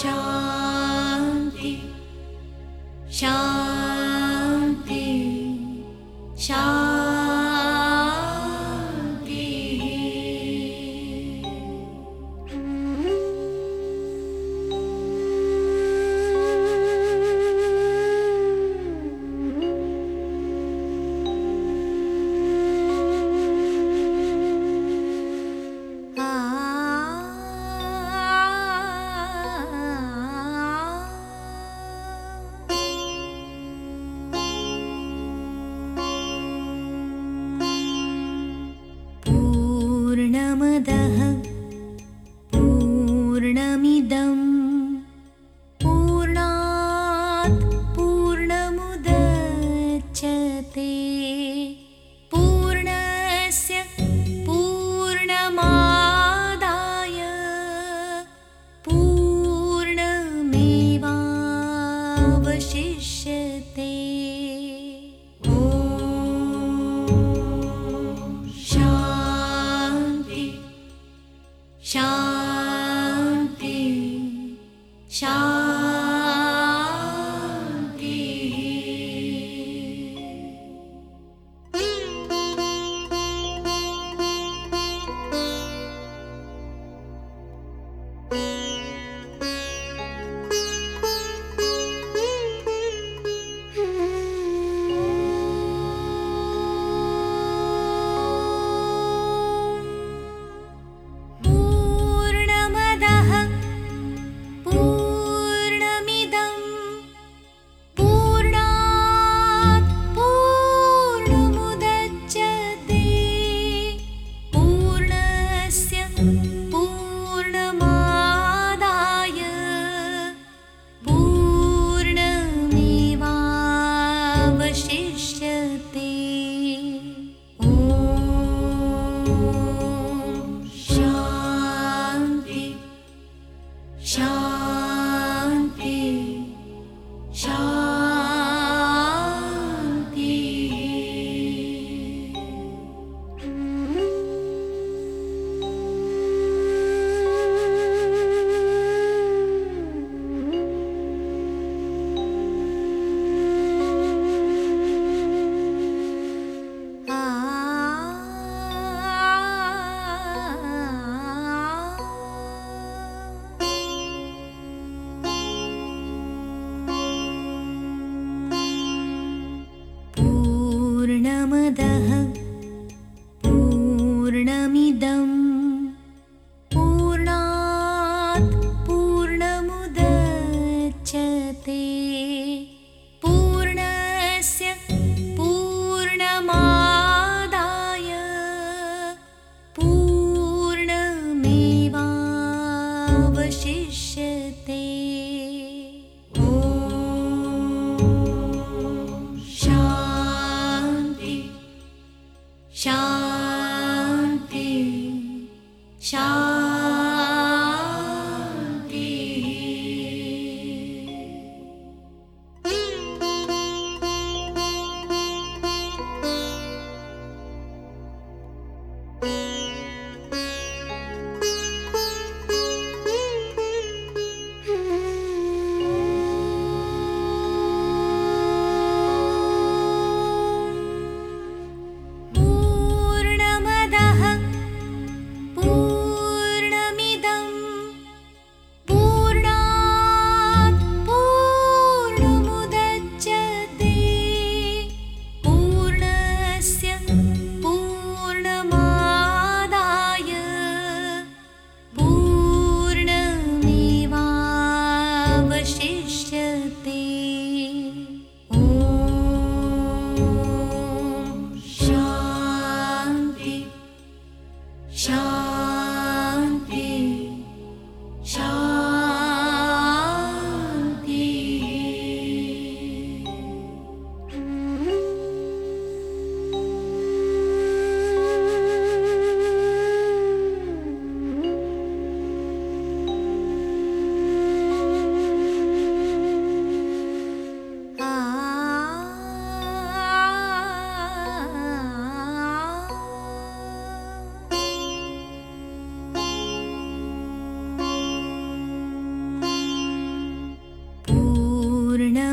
शान्ति। शान्ति शान्ति Thank you.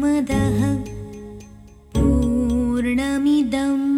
मदः पूर्णमिदम्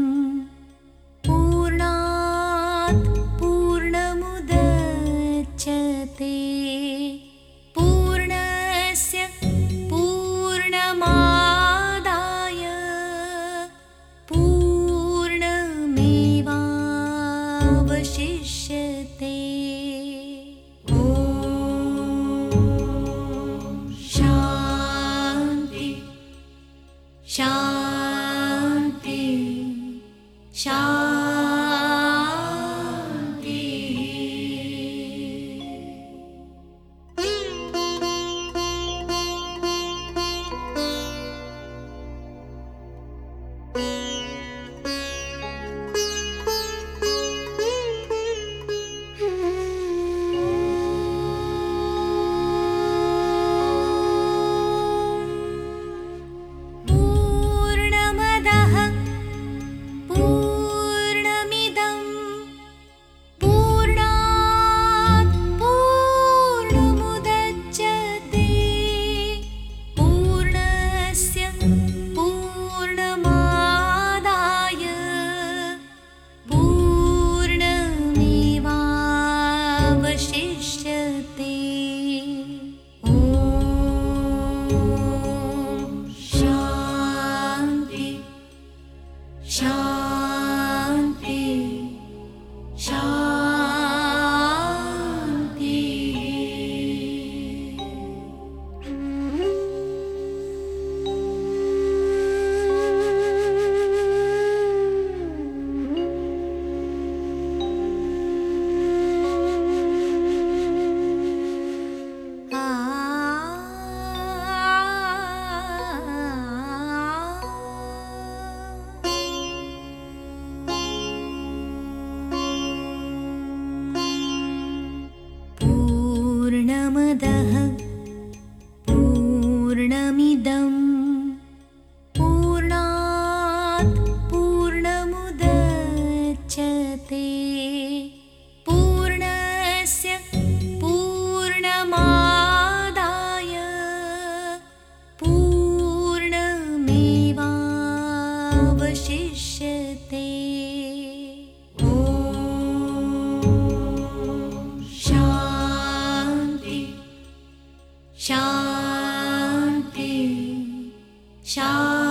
शान्ति शान्ति